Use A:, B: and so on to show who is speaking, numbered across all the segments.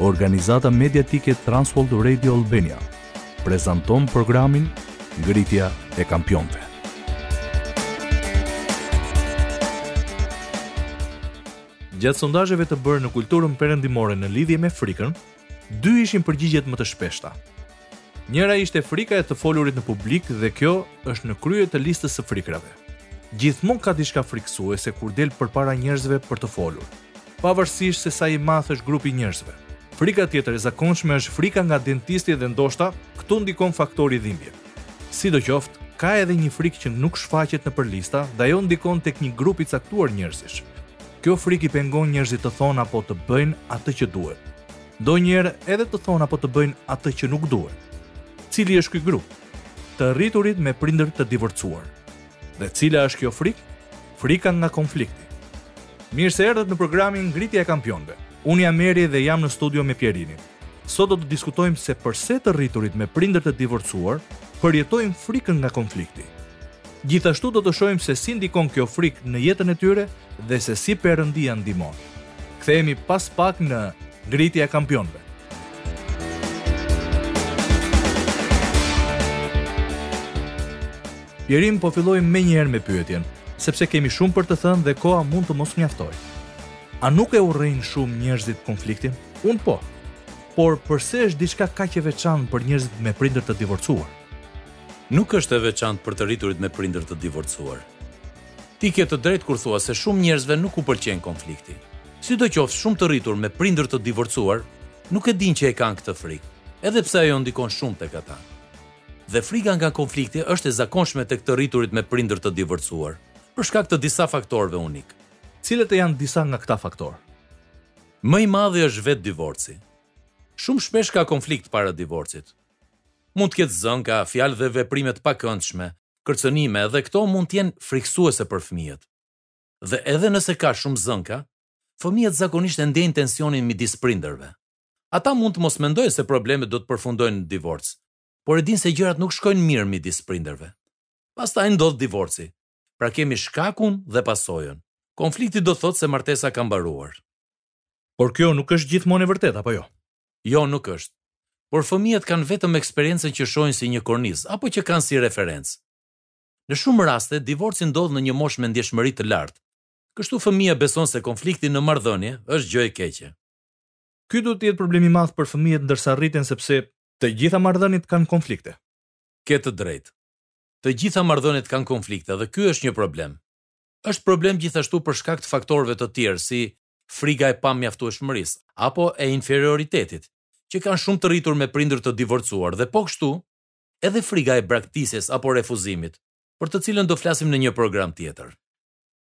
A: Organizata mediatike Transworld Radio Albania prezanton programin Ngritja e Kampionëve. Gjatë sondazheve të bërë në kulturën perëndimore në lidhje me frikën, dy ishin përgjigjet më të shpeshta. Njëra ishte frika e të folurit në publik dhe kjo është në krye të listës së frikërave. Gjithmonë ka diçka frikësuese kur del përpara njerëzve për të folur, pavarësisht se sa i madh është grupi i njerëzve. Frika tjetër e zakonshme është frika nga dentisti dhe ndoshta këtu ndikon faktori dhimbje. Sidoqoftë, ka edhe një frikë që nuk shfaqet nëpër lista dhe ajo ndikon tek një grup i caktuar njerëzish. Kjo frikë i pengon njerëzit të thonë apo të bëjnë atë që duhet. Ndonjëherë edhe të thonë apo të bëjnë atë që nuk duhet. Cili është ky grup? Të rriturit me prindër të divorcuar. Dhe cila është kjo frikë? Frika nga konflikti. Mirë se erdhët në programin Ngritja e Kampionëve. Unë jam Meri dhe jam në studio me Pjerinin. Sot do të diskutojmë se përse të rriturit me prindër të divorcuar përjetojnë frikën nga konflikti. Gjithashtu do të shohim se si ndikon kjo frikë në jetën e tyre dhe se si Perëndia ndihmon. Kthehemi pas pak në Ngritja e Kampionëve. Pjerin, po fillojmë menjëherë me pyetjen, sepse kemi shumë për të thënë dhe koha mund të mos mjaftojë. A nuk e urrejnë shumë njerëzit konfliktin? Unë po. Por përse është diçka kaq e veçantë për njerëzit me prindër të divorcuar?
B: Nuk është e veçantë për të rriturit me prindër të divorcuar. Ti ke të drejtë kur thua se shumë njerëzve nuk u pëlqen konflikti. Sidoqoftë shumë të rritur me prindër të divorcuar nuk e dinë që e kanë këtë frikë, edhe pse ajo ndikon shumë tek ata. Dhe frika nga konflikti është e zakonshme tek të rriturit me prindër të divorcuar, për shkak të disa faktorëve unikë.
A: Cilët janë disa nga këta faktorë?
B: Më i madhi është vetë divorci. Shumë shpesh ka konflikt para divorcit, Mund të ketë zënka, fjalë dhe veprime të pakëndshme, kërcënime dhe këto mund të jenë frikësuese për fëmijët. Dhe edhe nëse s'ka shumë zënka, fëmijët zakonisht e ndjejnë tensionin midis prindërve. Ata mund të mos mendojnë se problemet do të përfundojnë në divorc, por e dinë se gjërat nuk shkojnë mirë midis prindërve. Pastaj ndodh divorci. Pra kemi shkakun dhe pasojën. Konflikti do të thotë se martesa ka mbaruar.
A: Por kjo nuk është gjithmonë e vërtetë, apo jo?
B: Jo, nuk është. Por fëmijët kanë vetëm eksperiencën që shohin si një kornizë apo që kanë si referencë. Në shumë raste, divorci ndodh në një moshë me ndjeshmëri të lartë. Kështu fëmija beson se konflikti në marrëdhënie është gjë e keqe.
A: Ky duhet të jetë problem i madh për fëmijët ndërsa rriten sepse të gjitha marrëdhëniet kanë konflikte.
B: Ke të drejtë. Të gjitha marrëdhëniet kanë konflikte dhe ky është një problem. Është problem gjithashtu për shkak të faktorëve të tjerë si frika e pamjaftueshmërisë apo e inferioritetit, që kanë shumë të rritur me prindër të divorcuar dhe po kështu edhe frika e braktisjes apo refuzimit, për të cilën do flasim në një program tjetër.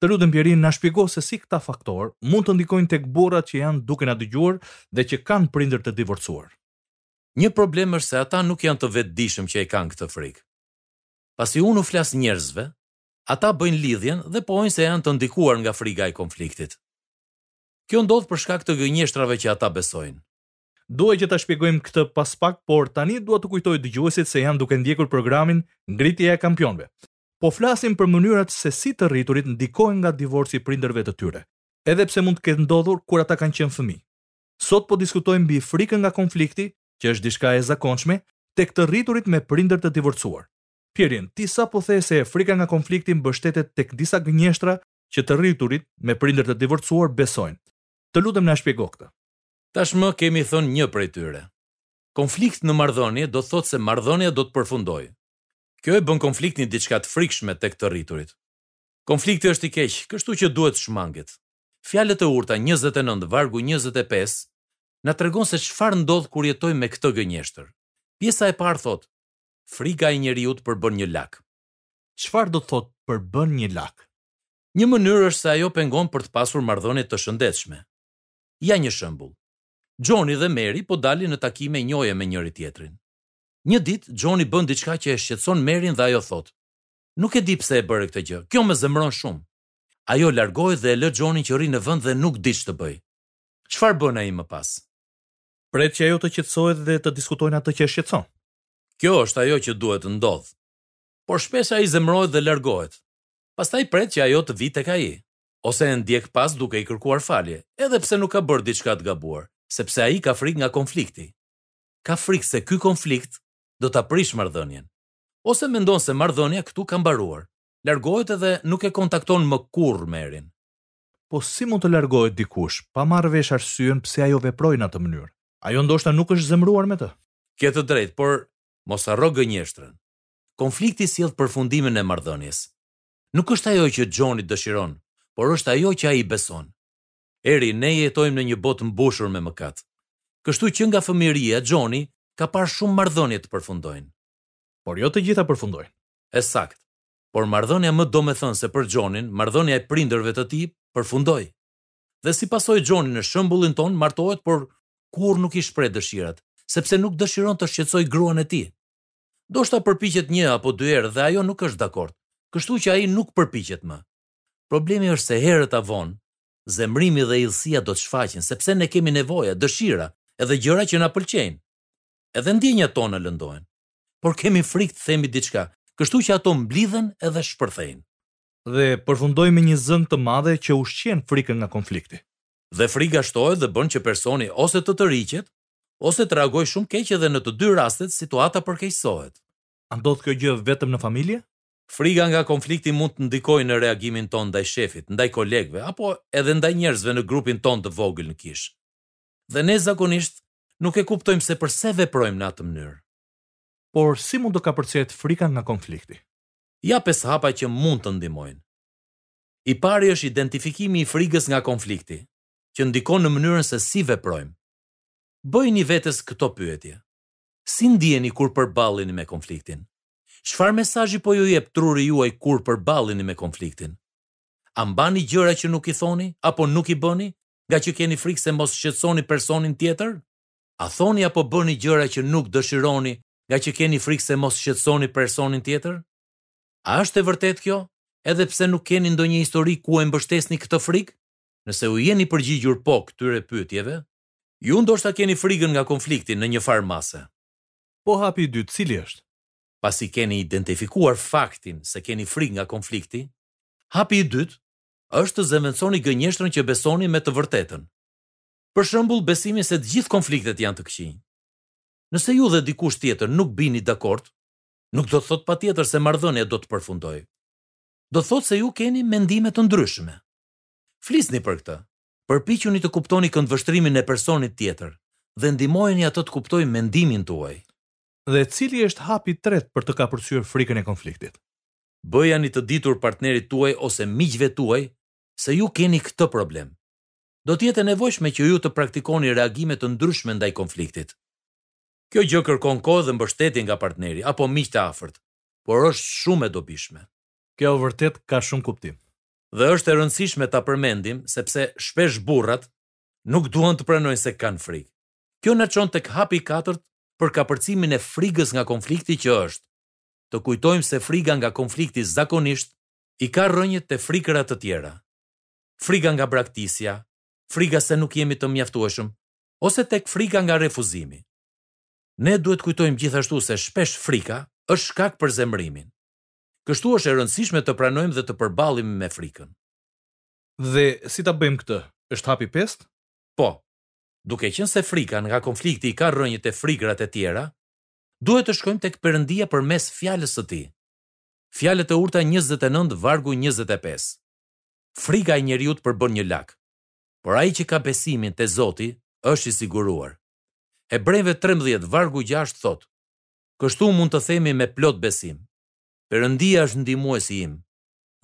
A: Të lutem Pjerin, na shpjego se si këta faktorë mund të ndikojnë tek burrat që janë duke na dëgjuar dhe që kanë prindër të divorcuar.
B: Një problem është se ata nuk janë të vetëdijshëm që e kanë këtë frikë. Pasi unë u flas njerëzve, Ata bëjnë lidhjen dhe pohojnë se janë të ndikuar nga frika e konfliktit. Kjo ndodh për shkak të gënjeshtrave që ata besojnë.
A: Duhet që ta shpjegojmë këtë pas pak, por tani dua të kujtoj dëgjuesit se janë duke ndjekur programin Ngritja e Kampionëve. Po flasim për mënyrat se si të rriturit ndikohen nga divorci i prindërve të tyre, edhe pse mund të ketë ndodhur kur ata kanë qenë fëmijë. Sot po diskutojmë mbi frikën nga konflikti, që është diçka e zakonshme, tek të rriturit me prindër të divorcuar. Pjerin, ti sapo the se frika nga konflikti mbështetet tek disa gënjeshtra që të rriturit me prindër të divorcuar besojnë. Të lutem na shpjego këtë.
B: Tashmë kemi thënë një prej tyre. Konflikt në marrëdhënie do të thotë se marrëdhënia do të përfundojë. Kjo e bën konfliktin diçka të frikshme tek të rriturit. Konflikti është i keq, kështu që duhet të shmanget. Fjalët e urta njëzet e nëntë vargu njëzet e pesë na tregon se çfarë ndodh kur jetojmë me këtë gënjeshtër. Pjesa e parë thotë, Frika e njeriut përbën një lak.
A: Çfarë do të thotë përbën një lak?
B: Një mënyrë është se ajo pengon për të pasur marrëdhënie të shëndetshme. Ja një shembull. Xhoni dhe Meri po dalin në takime njohje me njëri-tjetrin. Një ditë, Xhoni bën diçka që e shqetëson Merin dhe ajo thotë, Nuk e di pse e bëre këtë gjë, kjo më zemëron shumë. Ajo largohet dhe e lë Xhonin që rri në vend dhe nuk di ç'të bëjë. Çfarë bën ai më pas?
A: Pret që ajo të qetësohet dhe të diskutojnë atë që e shqetëson.
B: Kjo është ajo që duhet të ndodhë. Por shpesh ai zemërohet dhe largohet. Pastaj pret që ajo të vijë tek ai, ose e ndjek pas duke i kërkuar falje, edhe pse nuk ka bërë diçka të gabuar, sepse ai ka frikë nga konflikti. Ka frikë se ky konflikt do ta prishë marrëdhënien. Ose mendon se marrëdhënia këtu ka mbaruar. Largohet edhe nuk e kontakton më kurrë Merin.
A: Po si mund të largohet dikush, pa marrë vesh arsyen pse ajo veproi në atë mënyrë? Ajo ndoshta nuk është zemëruar me të.
B: Ke të drejtë, por mos harro gënjeshtrën. Konflikti sjell përfundimin e marrëdhënies. Nuk është ajo që Xhoni dëshiron, por është ajo që ai beson. Eri, ne jetojmë në një botë mbushur me mëkat. Kështu që nga fëmijëria, Xhoni ka parë shumë marrëdhënie të përfundojnë.
A: Por jo të gjitha përfundojnë.
B: E saktë. Por marrëdhënia më domethënëse për Xhonin, marrëdhënia e prindërve të tij, përfundoi. Dhe si pasojë Xhoni në shembullin tonë martohet por kurrë nuk i shpreh dëshirat, sepse nuk dëshiron të shqetësojë gruan e tij. Ndoshta përpiqet një apo dy herë dhe ajo nuk është dakord, kështu që ai nuk përpiqet më. Problemi është se herët a vonë, zemërimi dhe idhësia do të shfaqen, sepse ne kemi nevoja, dëshira, edhe gjëra që na pëlqejnë. Edhe ndjenjat tona lëndohen. por kemi frikë të themi diçka, kështu që ato mblidhen edhe shpërthejnë.
A: Dhe përfundojnë me një zënkë të madhe që ushqen frikën nga konflikti.
B: Dhe frika shtohet dhe bën që personi ose të tërhiqet, ose të reagojë shumë keq edhe në të dy rastet situata përkeqësohet.
A: A ndodh kjo gjë vetëm në familje?
B: Frika nga konflikti mund të ndikojë në reagimin tonë ndaj shefit, ndaj kolegëve, apo edhe ndaj njerëzve në grupin tonë të vogël në kishë. Dhe ne zakonisht nuk e kuptojmë se përse veprojmë në atë mënyrë.
A: Por si mund të kapërcehet frika nga konflikti?
B: Ja pesë hapa që mund të ndihmojnë. I pari është identifikimi i frikës nga konflikti, që ndikon në mënyrën se si veprojmë. Bëjini vetes këto pyetje. Si ndiheni kur përballeni me konfliktin? Çfarë mesazhi po ju jep truri juaj kur përballeni me konfliktin? A mbani gjëra që nuk i thoni apo nuk i bëni ngaqë keni frikë se mos shqetësoni personin tjetër? A thoni apo bëni gjëra që nuk dëshironi ngaqë keni frikë se mos shqetësoni personin tjetër? A është e vërtetë kjo, edhe pse nuk keni ndonjë histori ku e mbështesni këtë frikë? Nëse u jeni përgjigjur po këtyre pyetjeve, ju ndoshta keni frikën nga konflikti në njëfarë mase.
A: Po hapi i dytë cili është?
B: Pasi keni identifikuar faktin se keni frikë nga konflikti, hapi i dytë është të zëvendësoni gënjeshtrën që besoni me të vërtetën. Për shembull, besimin se të gjithë konfliktet janë të këqinj. Nëse ju dhe dikush tjetër nuk bini dakord, nuk do të thotë patjetër se marrëdhënia do të përfundojë. Do të thotë se ju keni mendime të ndryshme. Flisni për këtë. Përpiquni të kuptoni këndvështrimin e personit tjetër dhe ndihmojeni atë të kuptojë mendimin tuaj.
A: Dhe cili është hapi i tretë për të kapërcyer frikën e konfliktit?
B: Bëjani të ditur partnerit tuaj ose miqve tuaj se ju keni këtë problem. Do të jetë e nevojshme që ju të praktikoni reagime të ndryshme ndaj konfliktit. Kjo gjë kërkon kohë dhe mbështetje nga partneri apo miqtë e afërt, por është shumë e dobishme.
A: Kjo vërtet ka shumë kuptim.
B: Dhe është e rëndësishme ta përmendim sepse shpesh burrat nuk duan të pranojnë se kanë frikë. Kjo na çon tek hapi i katërt për kapërcimin e frikës nga konflikti që është, Të kujtojmë se frika nga konflikti zakonisht i ka rrënjët te frikëra të tjera. Frika nga braktisja, frika se nuk jemi të mjaftueshëm, ose tek frika nga refuzimi. Ne duhet të kujtojmë gjithashtu se shpesh frika është shkak për zemërimin. Kështu është e rëndësishme të pranojmë dhe të përballemi me frikën.
A: Dhe si ta bëjmë këtë? Është hapi i pestë?
B: Po. Duke qenë se frika nga konflikti i ka rrënjët te frikërat e tjera, Duhet të shkojmë tek Perëndia përmes Fjalës së Tij. Fjalët e urta njëzet e nëntë vargu njëzet e pesë. Frika e njeriut përbën një lak, por ai që ka besimin te Zoti është i siguruar. Hebrejve trembëdhjetë vargu gjashtë thotë, Kështu mund të themi me plot besim, Perëndia është ndihmuesi im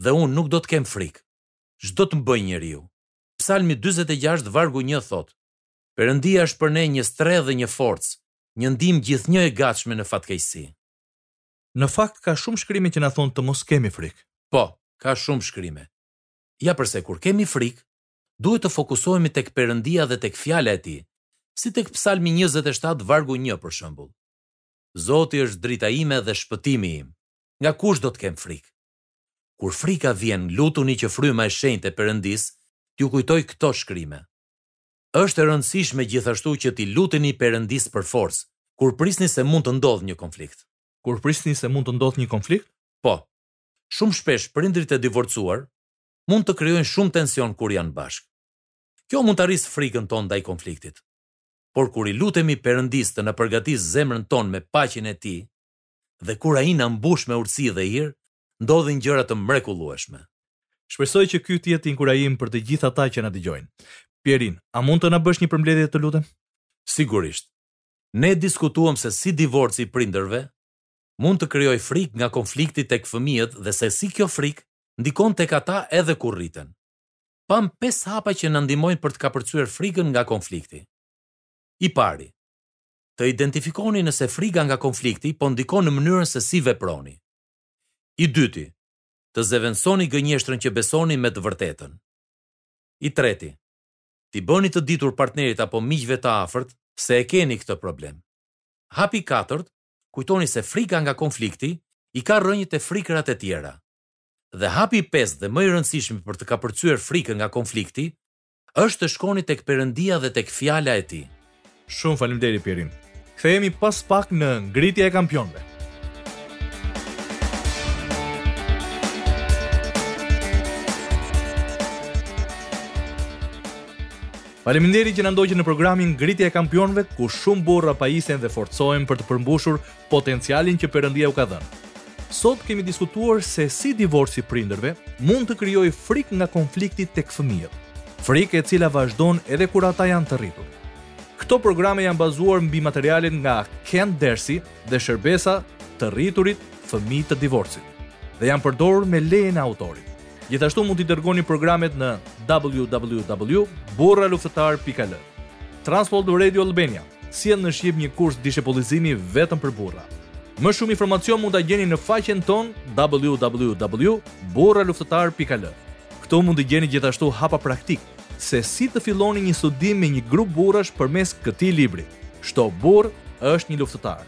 B: dhe unë nuk do të kem frikë. Ç'do të më bëjë njeriu? Psalmi dyzet e gjashtë vargu një thotë, Perëndia është për ne një strehë dhe një forcë, një ndihmë gjithnjë e gatshme në fatkeqësi.
A: Në fakt, ka shumë shkrime që na thonë të mos kemi frikë.
B: Po, ka shumë shkrime. Ja përse kur kemi frikë, duhet të fokusohemi tek Perëndia dhe tek Fjala e Tij, si tek Psalmi njëzet e shtatë vargu një për shembull. Zoti është drita ime dhe shpëtimi im. Nga kush do të kem frikë? Kur frika vjen, lutuni që fryma e shenjtë e Perëndisë t'ju kujtojë këto shkrime. Është e rëndësishme gjithashtu që t'i luteni Perëndisë për forcë, kur prisni se mund të ndodhë një konflikt.
A: Kur prisni se mund të ndodhë një konflikt?
B: Po. Shumë shpesh prindërit e divorcuar mund të krijojnë shumë tension kur janë bashkë. Kjo mund ta rrisë frikën tonë ndaj konfliktit. Por kur i lutemi Perëndisë të na përgatisë zemrën tonë me paqen e Tij, dhe kur Ai na mbush me urtësi dhe hir, ndodhin gjëra të mrekullueshme.
A: Shpresoj që ky të jetë inkurajim për të gjithë ata që na dëgjojnë. Pjerin, a mund të na bësh një përmbledhje të lutem?
B: Sigurisht. Ne diskutuam se si divorci i prindërve mund të krijojë frikë nga konflikti tek fëmijët dhe se si kjo frikë ndikon tek ata edhe kur rriten. Pamë pesë hapa që na ndihmojnë për të kapërcyer frikën nga konflikti. I pari, të identifikoni nëse frika nga konflikti po ndikon në mënyrën se si veproni. I dyti, të zëvendësoni gënjeshtrën që besoni me të vërtetën. I treti, t'i bëni të ditur partnerit apo miqve të afërt se e keni këtë problem. Hapi i katërt, kujtoni se frika nga konflikti i ka rrënjët te frikërat e tjera. Dhe hapi i pestë dhe më i rëndësishmi për të kapërcyer frikën nga konflikti Është të shkoni tek Perëndia dhe tek fjala e tij.
A: Shumë faleminderit Pjerin. Kthehemi pas pak në Ngritja e Kampionëve. Faleminderit që na ndoqët në programin Ngritja e Kampionëve, ku shumë burra pajisen dhe forcohen për të përmbushur potencialin që Perëndia ju ka dhënë. Sot kemi diskutuar se si divorci i prindërve mund të krijojë frikë nga konflikti tek fëmijët, frikë e cila vazhdon edhe kur ata janë të rritur. Këto programe janë bazuar mbi materialet nga Ken Dersi dhe shërbesa të rriturit fëmijë të divorcit dhe janë përdorur me lejen e autorit. Gjithashtu mund t'i dëgjoni programet në www.burraluftëtar.al. Transworld Radio Albania Sjell në shqip një kurs dishepullizimi vetëm për burra. Më shumë informacion mund ta gjeni në faqen tonë www.burraluftëtar.al. Këtu mund të gjeni gjithashtu hapa praktikë se si të filloni një studim me një grup burrash përmes këtij libri, Çdo burrë është një luftëtar.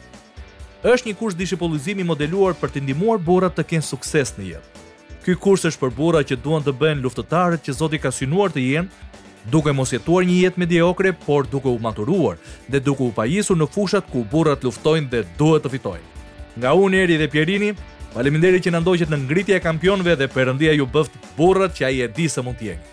A: Është një kurs dishepullizimi i modeluar për të ndihmuar burrat të kenë sukses në jetë. Ky kurs është për burra që duan të bëhen luftëtarët që Zoti ka synuar të jenë, duke mos jetuar një jetë mediokre, por duke u maturuar dhe duke u pajisur në fushat ku burrat luftojnë dhe duhet të fitojnë. Nga unë Eri dhe Pjerini, faleminderit që na ndoqët në ngritja e kampionëve dhe Perëndia ju bëftë burrat që ai e di se mund të jeni.